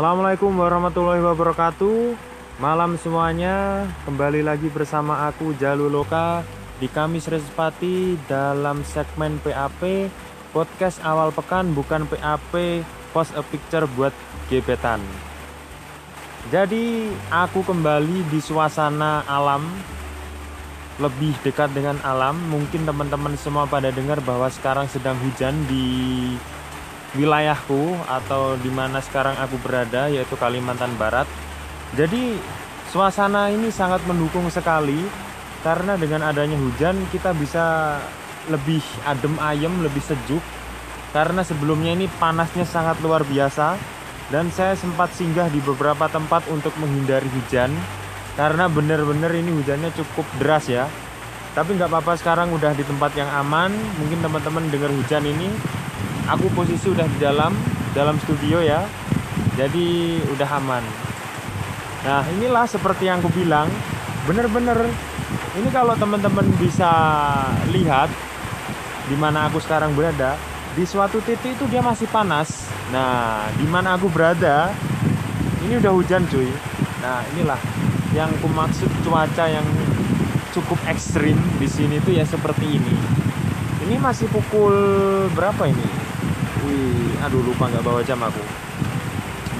Assalamualaikum warahmatullahi wabarakatuh Malam semuanya Kembali lagi bersama aku Jalu Loka Di Kamis Respati Dalam segmen PAP Podcast awal pekan bukan PAP Post a picture buat gebetan Jadi aku kembali di suasana alam lebih dekat dengan alam. Mungkin teman-teman semua pada dengar bahwa sekarang sedang hujan di wilayahku atau di mana sekarang aku berada yaitu Kalimantan Barat. Jadi suasana ini sangat mendukung sekali karena dengan adanya hujan kita bisa lebih adem ayem, lebih sejuk. Karena sebelumnya ini panasnya sangat luar biasa dan saya sempat singgah di beberapa tempat untuk menghindari hujan karena bener-bener ini hujannya cukup deras ya. Tapi nggak apa-apa sekarang udah di tempat yang aman. Mungkin teman-teman dengar hujan ini aku posisi udah di dalam dalam studio ya. Jadi udah aman. Nah inilah seperti yang aku bilang. Bener-bener ini kalau teman-teman bisa lihat di mana aku sekarang berada di suatu titik itu dia masih panas. Nah di mana aku berada ini udah hujan cuy. Nah inilah yang aku maksud cuaca yang cukup ekstrim di sini tuh ya seperti ini. Ini masih pukul berapa ini Wih, aduh lupa nggak bawa jam aku.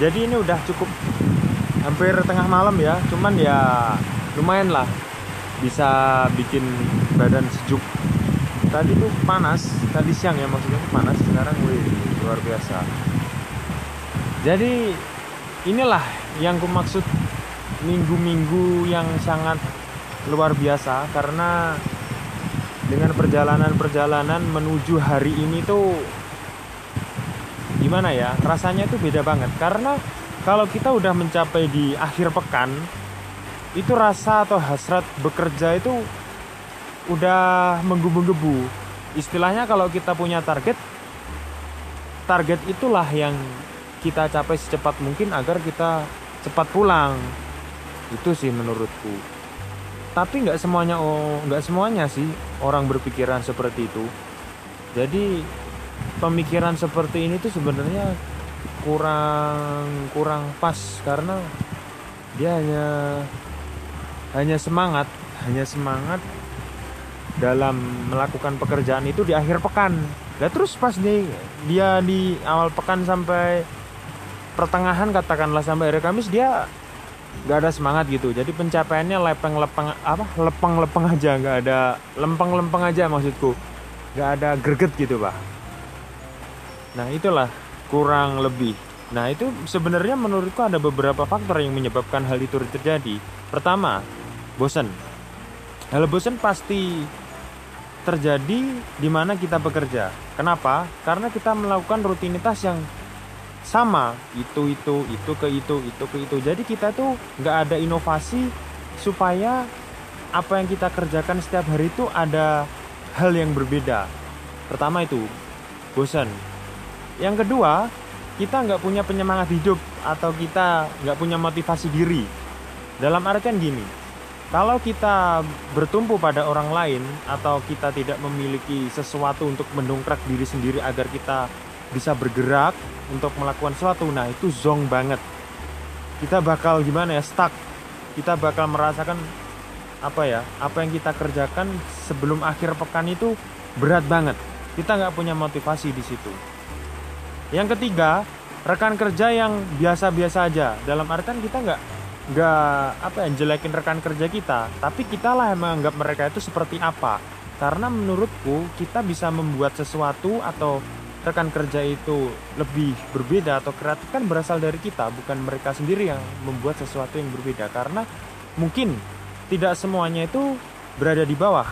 Jadi ini udah cukup hampir tengah malam ya, cuman ya lumayan lah bisa bikin badan sejuk. Tadi tuh panas, tadi siang ya maksudnya panas, sekarang wih luar biasa. Jadi inilah yang ku maksud minggu-minggu yang sangat luar biasa karena dengan perjalanan-perjalanan menuju hari ini tuh gimana ya? Rasanya itu beda banget. Karena kalau kita udah mencapai di akhir pekan itu rasa atau hasrat bekerja itu udah menggebu-gebu. Istilahnya kalau kita punya target target itulah yang kita capai secepat mungkin agar kita cepat pulang. Itu sih menurutku. Tapi nggak semuanya oh nggak semuanya sih orang berpikiran seperti itu. Jadi pemikiran seperti ini tuh sebenarnya kurang kurang pas karena dia hanya hanya semangat hanya semangat dalam melakukan pekerjaan itu di akhir pekan. Dan terus pas nih dia di awal pekan sampai pertengahan katakanlah sampai hari Kamis dia nggak ada semangat gitu. Jadi pencapaiannya lepeng lepeng apa lepeng lepeng aja nggak ada lempeng lempeng aja maksudku. Nggak ada greget gitu pak Nah, itulah kurang lebih. Nah, itu sebenarnya menurutku ada beberapa faktor yang menyebabkan hal itu terjadi. Pertama, bosan. Hal bosan pasti terjadi di mana kita bekerja. Kenapa? Karena kita melakukan rutinitas yang sama itu itu itu ke itu itu ke itu jadi kita tuh nggak ada inovasi supaya apa yang kita kerjakan setiap hari itu ada hal yang berbeda pertama itu bosan yang kedua kita nggak punya penyemangat hidup atau kita nggak punya motivasi diri. Dalam artian gini kalau kita bertumpu pada orang lain atau kita tidak memiliki sesuatu untuk mendongkrak diri sendiri agar kita bisa bergerak untuk melakukan sesuatu nah itu zong banget. Kita bakal gimana ya stuck. Kita bakal merasakan apa ya apa yang kita kerjakan sebelum akhir pekan itu berat banget. Kita nggak punya motivasi di situ yang ketiga rekan kerja yang biasa-biasa aja. Dalam artian kita nggak nggak apa ya jelekin rekan kerja kita. Tapi kita lah yang menganggap mereka itu seperti apa. Karena menurutku kita bisa membuat sesuatu atau rekan kerja itu lebih berbeda atau kreatif kan berasal dari kita bukan mereka sendiri yang membuat sesuatu yang berbeda. Karena mungkin tidak semuanya itu berada di bawah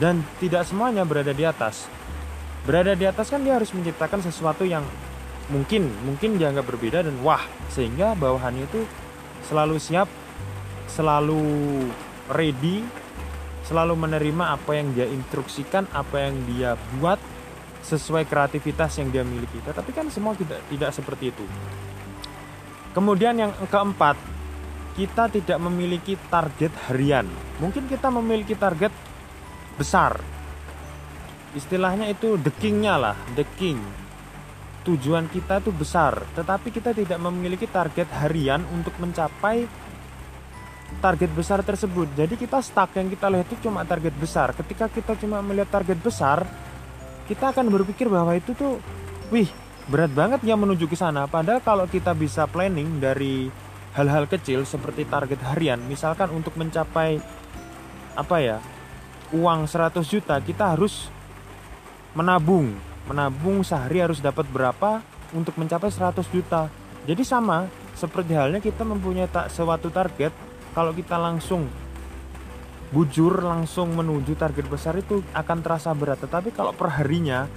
dan tidak semuanya berada di atas berada di atas kan dia harus menciptakan sesuatu yang mungkin mungkin dianggap berbeda dan wah sehingga bawahannya itu selalu siap selalu ready selalu menerima apa yang dia instruksikan apa yang dia buat sesuai kreativitas yang dia miliki. Tetapi kan semua tidak tidak seperti itu. Kemudian yang keempat kita tidak memiliki target harian. Mungkin kita memiliki target besar istilahnya itu the kingnya lah the king. Tujuan kita itu besar tetapi kita tidak memiliki target harian untuk mencapai target besar tersebut. Jadi kita stuck yang kita lihat itu cuma target besar. Ketika kita cuma melihat target besar kita akan berpikir bahwa itu tuh wih berat banget ya menuju ke sana. Padahal kalau kita bisa planning dari hal-hal kecil seperti target harian misalkan untuk mencapai apa ya uang 100 juta kita harus menabung. Menabung sehari harus dapat berapa? Untuk mencapai 100 juta. Jadi sama seperti halnya kita mempunyai tak suatu target kalau kita langsung bujur langsung menuju target besar itu akan terasa berat. Tetapi kalau perharinya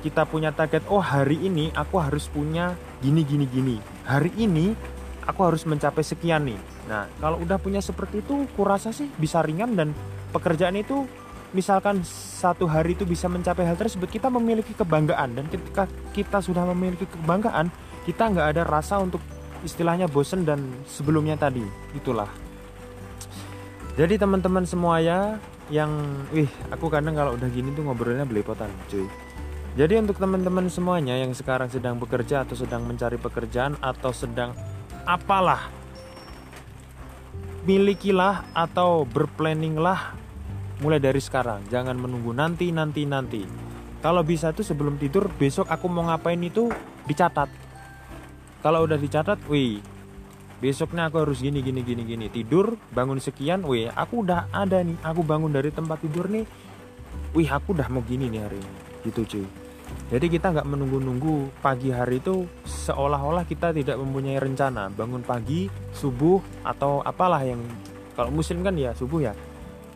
kita punya target oh hari ini aku harus punya gini gini gini. Hari ini aku harus mencapai sekian nih. Nah kalau udah punya seperti itu kurasa sih bisa ringan dan pekerjaan itu misalkan satu hari itu bisa mencapai hal tersebut kita memiliki kebanggaan. Dan ketika kita sudah memiliki kebanggaan kita nggak ada rasa untuk istilahnya bosen dan sebelumnya tadi. Itulah. Jadi teman-teman semua ya yang wih aku kadang kalau udah gini tuh ngobrolnya belepotan cuy. Jadi untuk teman-teman semuanya yang sekarang sedang bekerja atau sedang mencari pekerjaan atau sedang apalah milikilah atau berplanninglah mulai dari sekarang jangan menunggu nanti nanti nanti. Kalau bisa tuh sebelum tidur besok aku mau ngapain itu dicatat. Kalau udah dicatat wih besoknya aku harus gini gini gini gini. Tidur bangun sekian wih aku udah ada nih. Aku bangun dari tempat tidur nih wih aku udah mau gini nih hari ini. Gitu cuy. Jadi kita nggak menunggu-nunggu pagi hari itu seolah-olah kita tidak mempunyai rencana. Bangun pagi subuh atau apalah yang kalau muslim kan ya subuh ya.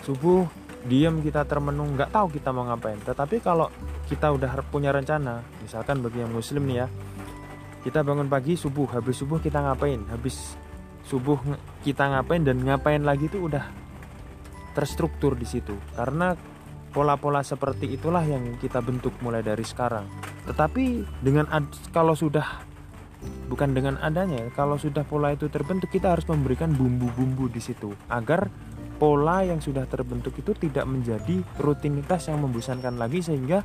Subuh diam kita termenung nggak tahu kita mau ngapain. Tetapi kalau kita udah punya rencana misalkan bagi yang muslim nih ya kita bangun pagi subuh habis subuh kita ngapain? Habis subuh kita ngapain dan ngapain lagi itu udah terstruktur di situ. Karena pola-pola seperti itulah yang kita bentuk mulai dari sekarang. Tetapi dengan kalau sudah bukan dengan adanya kalau sudah pola itu terbentuk kita harus memberikan bumbu-bumbu di situ agar pola yang sudah terbentuk itu tidak menjadi rutinitas yang membosankan lagi sehingga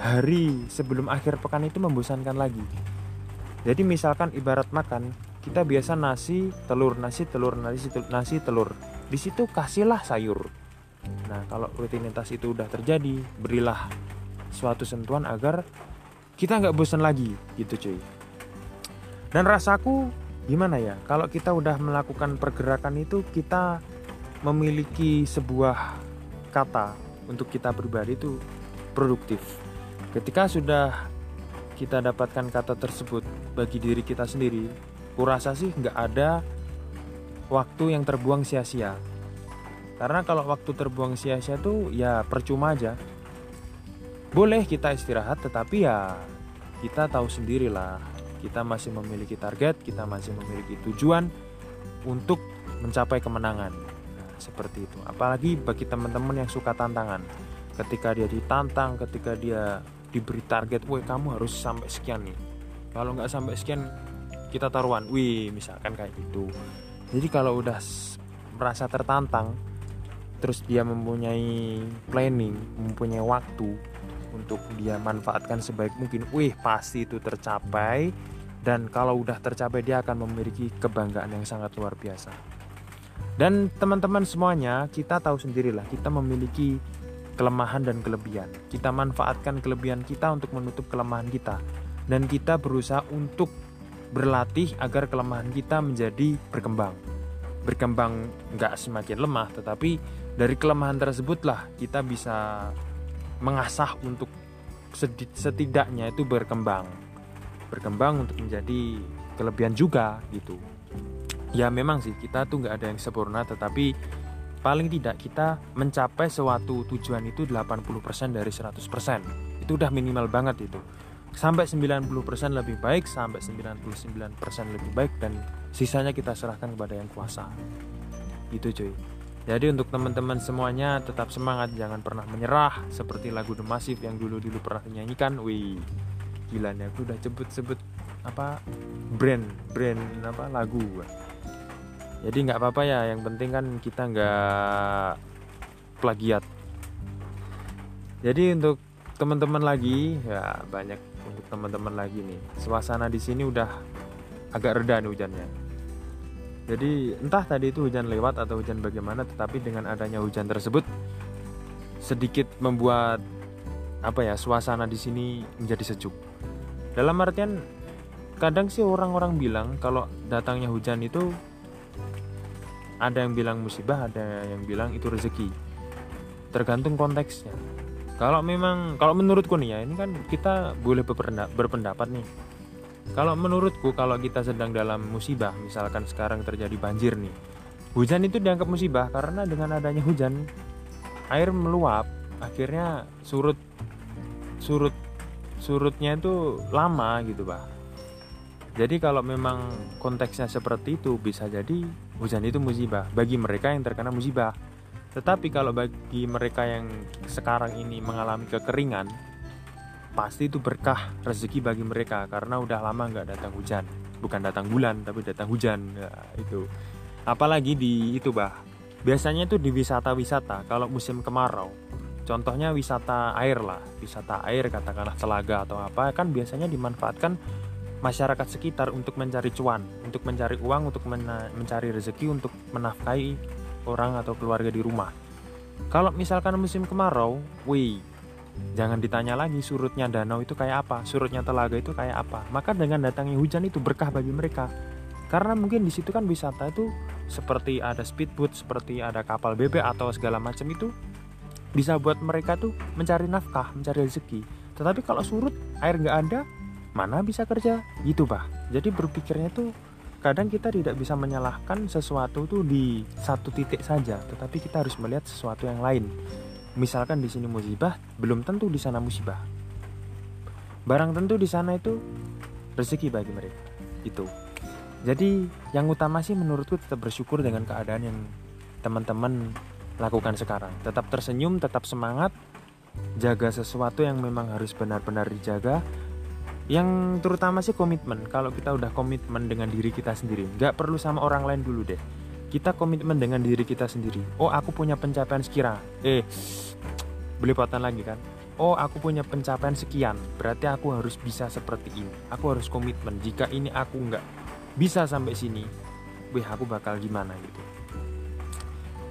hari sebelum akhir pekan itu membosankan lagi. Jadi misalkan ibarat makan, kita biasa nasi, telur, nasi, telur, nasi, telur, nasi, telur. Di situ kasihlah sayur. Nah, kalau rutinitas itu udah terjadi, berilah suatu sentuhan agar kita nggak bosan lagi, gitu cuy. Dan rasaku gimana ya? Kalau kita udah melakukan pergerakan itu, kita memiliki sebuah kata untuk kita pribadi itu produktif. Ketika sudah kita dapatkan kata tersebut bagi diri kita sendiri, kurasa sih nggak ada waktu yang terbuang sia-sia. Karena kalau waktu terbuang sia-sia tuh ya percuma aja. Boleh kita istirahat, tetapi ya kita tahu sendirilah, kita masih memiliki target, kita masih memiliki tujuan untuk mencapai kemenangan seperti itu. Apalagi bagi teman-teman yang suka tantangan. Ketika dia ditantang ketika dia diberi target woi kamu harus sampai sekian nih. Kalau nggak sampai sekian kita taruhan. Wih misalkan kayak gitu. Jadi kalau udah merasa tertantang terus dia mempunyai planning mempunyai waktu untuk dia manfaatkan sebaik mungkin wih pasti itu tercapai. Dan kalau udah tercapai dia akan memiliki kebanggaan yang sangat luar biasa dan teman-teman semuanya, kita tahu sendirilah, kita memiliki kelemahan dan kelebihan. Kita manfaatkan kelebihan kita untuk menutup kelemahan kita. Dan kita berusaha untuk berlatih agar kelemahan kita menjadi berkembang. Berkembang nggak semakin lemah, tetapi dari kelemahan tersebutlah kita bisa mengasah untuk setidaknya itu berkembang. Berkembang untuk menjadi kelebihan juga gitu ya memang sih kita tuh nggak ada yang sempurna tetapi paling tidak kita mencapai suatu tujuan itu 80% dari 100% itu udah minimal banget itu. Sampai 90% lebih baik sampai 99% lebih baik dan sisanya kita serahkan kepada yang kuasa. Itu cuy. Jadi untuk teman-teman semuanya tetap semangat jangan pernah menyerah seperti lagu The Massive yang dulu-dulu pernah dinyanyikan. Wih gila nih aku udah sebut-sebut apa brand brand apa lagu jadi nggak apa-apa ya yang penting kan kita nggak plagiat. Jadi untuk teman-teman lagi ya banyak untuk teman-teman lagi nih. Suasana di sini udah agak reda nih hujannya. Jadi entah tadi itu hujan lewat atau hujan bagaimana tetapi dengan adanya hujan tersebut sedikit membuat apa ya suasana di sini menjadi sejuk. Dalam artian kadang sih orang-orang bilang kalau datangnya hujan itu ada yang bilang musibah ada yang bilang itu rezeki. Tergantung konteksnya. Kalau memang kalau menurutku nih ya ini kan kita boleh berpendapat nih. Kalau menurutku kalau kita sedang dalam musibah misalkan sekarang terjadi banjir nih hujan itu dianggap musibah karena dengan adanya hujan air meluap akhirnya surut surut surutnya itu lama gitu bah jadi kalau memang konteksnya seperti itu bisa jadi hujan itu musibah bagi mereka yang terkena musibah tetapi kalau bagi mereka yang sekarang ini mengalami kekeringan, pasti itu berkah rezeki bagi mereka karena udah lama nggak datang hujan. Bukan datang bulan, tapi datang hujan. Ya, itu. Apalagi di itu bah. Biasanya itu di wisata-wisata kalau musim kemarau. Contohnya wisata air lah, wisata air katakanlah telaga atau apa kan biasanya dimanfaatkan masyarakat sekitar untuk mencari cuan, untuk mencari uang, untuk mencari rezeki, untuk menafkahi orang atau keluarga di rumah. Kalau misalkan musim kemarau, wih, jangan ditanya lagi surutnya danau itu kayak apa, surutnya telaga itu kayak apa. Maka dengan datangnya hujan itu berkah bagi mereka. Karena mungkin di situ kan wisata itu seperti ada speedboat, seperti ada kapal bebek atau segala macam itu bisa buat mereka tuh mencari nafkah, mencari rezeki. Tetapi kalau surut, air nggak ada, mana bisa kerja? Gitu bah. Jadi berpikirnya tuh kadang kita tidak bisa menyalahkan sesuatu itu di satu titik saja, tetapi kita harus melihat sesuatu yang lain. Misalkan di sini musibah, belum tentu di sana musibah. Barang tentu di sana itu rezeki bagi mereka. Itu. Jadi yang utama sih menurutku tetap bersyukur dengan keadaan yang teman-teman lakukan sekarang. Tetap tersenyum, tetap semangat, jaga sesuatu yang memang harus benar-benar dijaga yang terutama sih komitmen. Kalau kita udah komitmen dengan diri kita sendiri nggak perlu sama orang lain dulu deh. Kita komitmen dengan diri kita sendiri. Oh aku punya pencapaian sekira. Eh beli potan lagi kan? Oh aku punya pencapaian sekian. Berarti aku harus bisa seperti ini. Aku harus komitmen. Jika ini aku nggak bisa sampai sini wih aku bakal gimana gitu?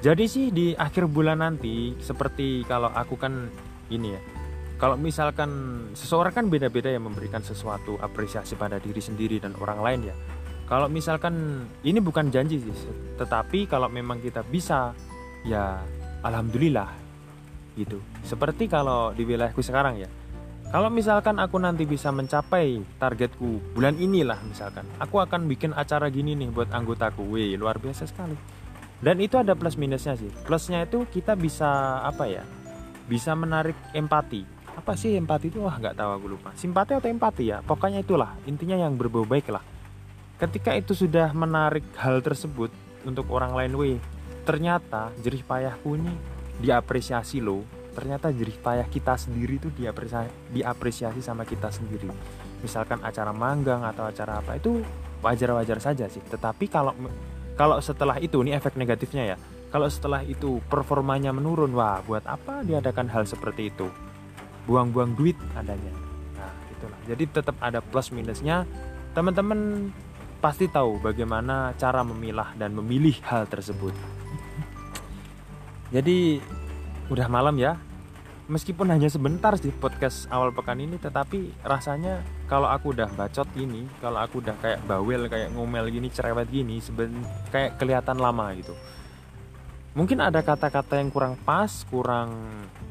Jadi sih di akhir bulan nanti seperti kalau aku kan ini ya kalau misalkan seseorang kan beda-beda yang memberikan sesuatu apresiasi pada diri sendiri dan orang lain ya. Kalau misalkan ini bukan janji sih tetapi kalau memang kita bisa ya alhamdulillah gitu. Seperti kalau di wilayahku sekarang ya. Kalau misalkan aku nanti bisa mencapai targetku bulan inilah misalkan aku akan bikin acara gini nih buat anggotaku. Wih luar biasa sekali. Dan itu ada plus minusnya sih. Plusnya itu kita bisa apa ya bisa menarik empati apa sih empati itu? Wah nggak tahu aku lupa. Simpati atau empati ya? Pokoknya itulah intinya yang berbau baik lah. Ketika itu sudah menarik hal tersebut untuk orang lain weh ternyata jerih payahku ini diapresiasi loh. Ternyata jerih payah kita sendiri itu diapresiasi, diapresiasi sama kita sendiri. Misalkan acara manggang atau acara apa itu wajar-wajar saja sih. Tetapi kalau kalau setelah itu ini efek negatifnya ya kalau setelah itu performanya menurun wah buat apa diadakan hal seperti itu buang-buang duit adanya. Nah itulah. Jadi tetap ada plus minusnya. Teman-teman pasti tahu bagaimana cara memilah dan memilih hal tersebut. Jadi udah malam ya. Meskipun hanya sebentar sih podcast awal pekan ini tetapi rasanya kalau aku udah bacot gini kalau aku udah kayak bawel kayak ngomel gini cerewet gini seben kayak kelihatan lama gitu mungkin ada kata-kata yang kurang pas kurang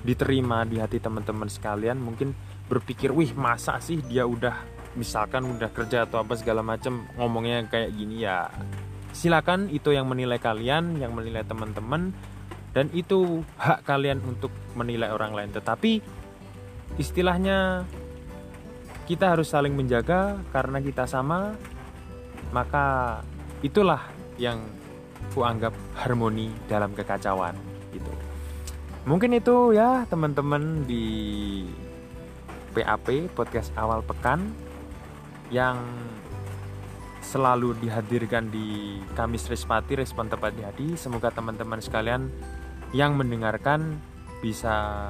diterima di hati teman-teman sekalian. Mungkin berpikir wih masa sih dia udah misalkan udah kerja atau apa segala macam ngomongnya kayak gini ya? Silakan itu yang menilai kalian yang menilai teman-teman dan itu hak kalian untuk menilai orang lain. Tetapi istilahnya kita harus saling menjaga. Karena kita sama maka itulah yang ku anggap harmoni dalam kekacauan gitu. Mungkin itu ya teman-teman di PAP podcast awal pekan yang selalu dihadirkan di Kamis Respati Respon Tepat di Hati. Semoga teman-teman sekalian yang mendengarkan bisa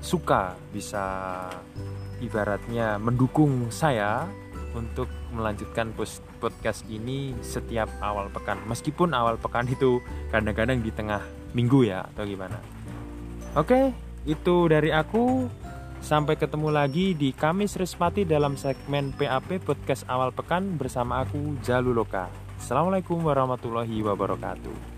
suka bisa ibaratnya mendukung saya untuk melanjutkan podcast ini setiap awal pekan. Meskipun awal pekan itu kadang-kadang di tengah minggu ya atau gimana. Oke itu dari aku. Sampai ketemu lagi di Kamis Respati dalam segmen PAP podcast awal pekan bersama aku Jaluloka Assalamualaikum warahmatullahi wabarakatuh